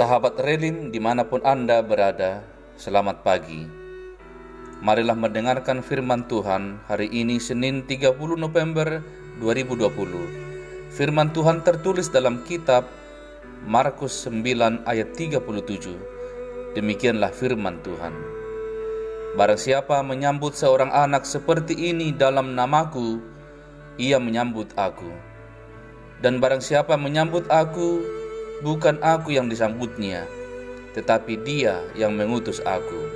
Sahabat Relim di mana pun Anda berada, selamat pagi. Marilah mendengarkan firman Tuhan hari ini Senin 30 November 2020. Firman Tuhan tertulis dalam kitab Markus 9 ayat 37. Demikianlah firman Tuhan. Barang siapa menyambut seorang anak seperti ini dalam namaku, ia menyambut aku. Dan barang siapa menyambut aku, bukan aku yang disambutnya, tetapi dia yang mengutus aku.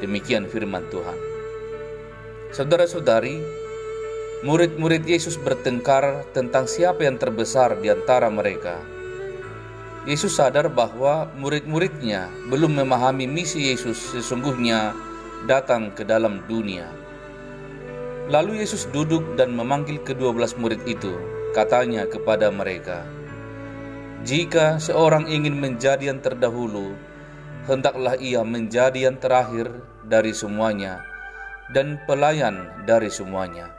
Demikian firman Tuhan. Saudara-saudari, murid-murid Yesus bertengkar tentang siapa yang terbesar di antara mereka. Yesus sadar bahwa murid-muridnya belum memahami misi Yesus sesungguhnya datang ke dalam dunia. Lalu Yesus duduk dan memanggil kedua belas murid itu. Katanya kepada mereka, "Jika seorang ingin menjadi yang terdahulu, hendaklah ia menjadi yang terakhir dari semuanya dan pelayan dari semuanya."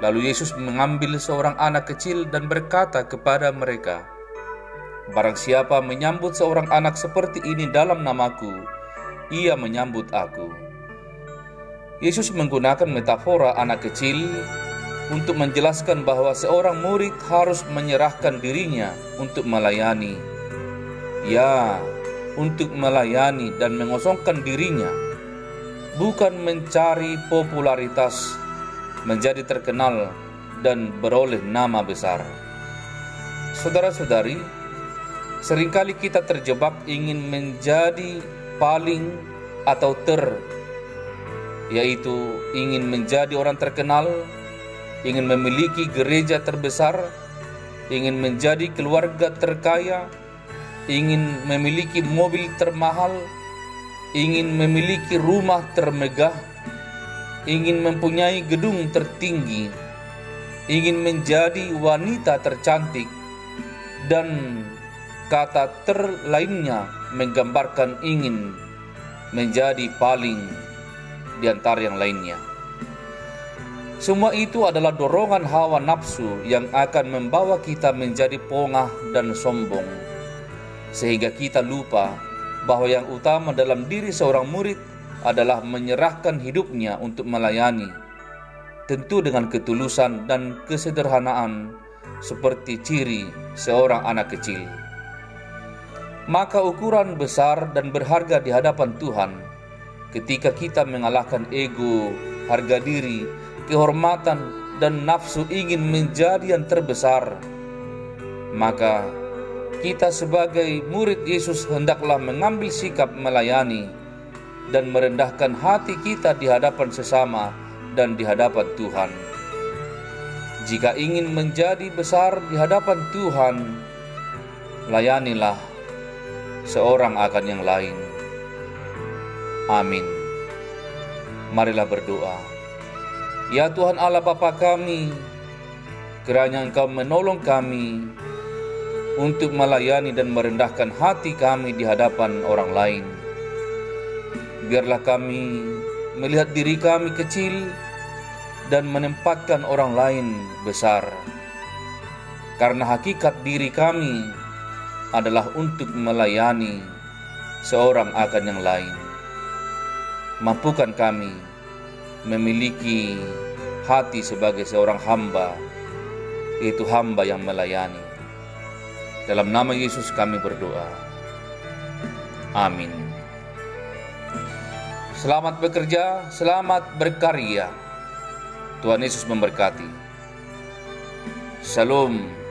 Lalu Yesus mengambil seorang anak kecil dan berkata kepada mereka, "Barang siapa menyambut seorang anak seperti ini dalam namaku, ia menyambut aku. Yesus menggunakan metafora anak kecil untuk menjelaskan bahwa seorang murid harus menyerahkan dirinya untuk melayani. Ya, untuk melayani dan mengosongkan dirinya, bukan mencari popularitas, menjadi terkenal, dan beroleh nama besar. Saudara-saudari, sering kali kita terjebak ingin menjadi paling atau ter yaitu ingin menjadi orang terkenal, ingin memiliki gereja terbesar, ingin menjadi keluarga terkaya, ingin memiliki mobil termahal, ingin memiliki rumah termegah, ingin mempunyai gedung tertinggi, ingin menjadi wanita tercantik, dan kata ter lainnya menggambarkan ingin menjadi paling di antara yang lainnya. Semua itu adalah dorongan hawa nafsu yang akan membawa kita menjadi pongah dan sombong, sehingga kita lupa bahwa yang utama dalam diri seorang murid adalah menyerahkan hidupnya untuk melayani, tentu dengan ketulusan dan kesederhanaan, seperti ciri seorang anak kecil. Maka ukuran besar dan berharga di hadapan Tuhan ketika kita mengalahkan ego, harga diri, kehormatan, dan nafsu ingin menjadi yang terbesar. Maka kita sebagai murid Yesus hendaklah mengambil sikap melayani dan merendahkan hati kita di hadapan sesama dan di hadapan Tuhan. Jika ingin menjadi besar di hadapan Tuhan, layanilah seorang akan yang lain. Amin. Marilah berdoa. Ya Tuhan Allah Bapa kami, kiranya Engkau menolong kami untuk melayani dan merendahkan hati kami di hadapan orang lain. Biarlah kami melihat diri kami kecil dan menempatkan orang lain besar. Karena hakikat diri kami adalah untuk melayani seorang akan yang lain. Mampukan kami memiliki hati sebagai seorang hamba, itu hamba yang melayani. Dalam nama Yesus kami berdoa. Amin. Selamat bekerja, selamat berkarya. Tuhan Yesus memberkati. Salam.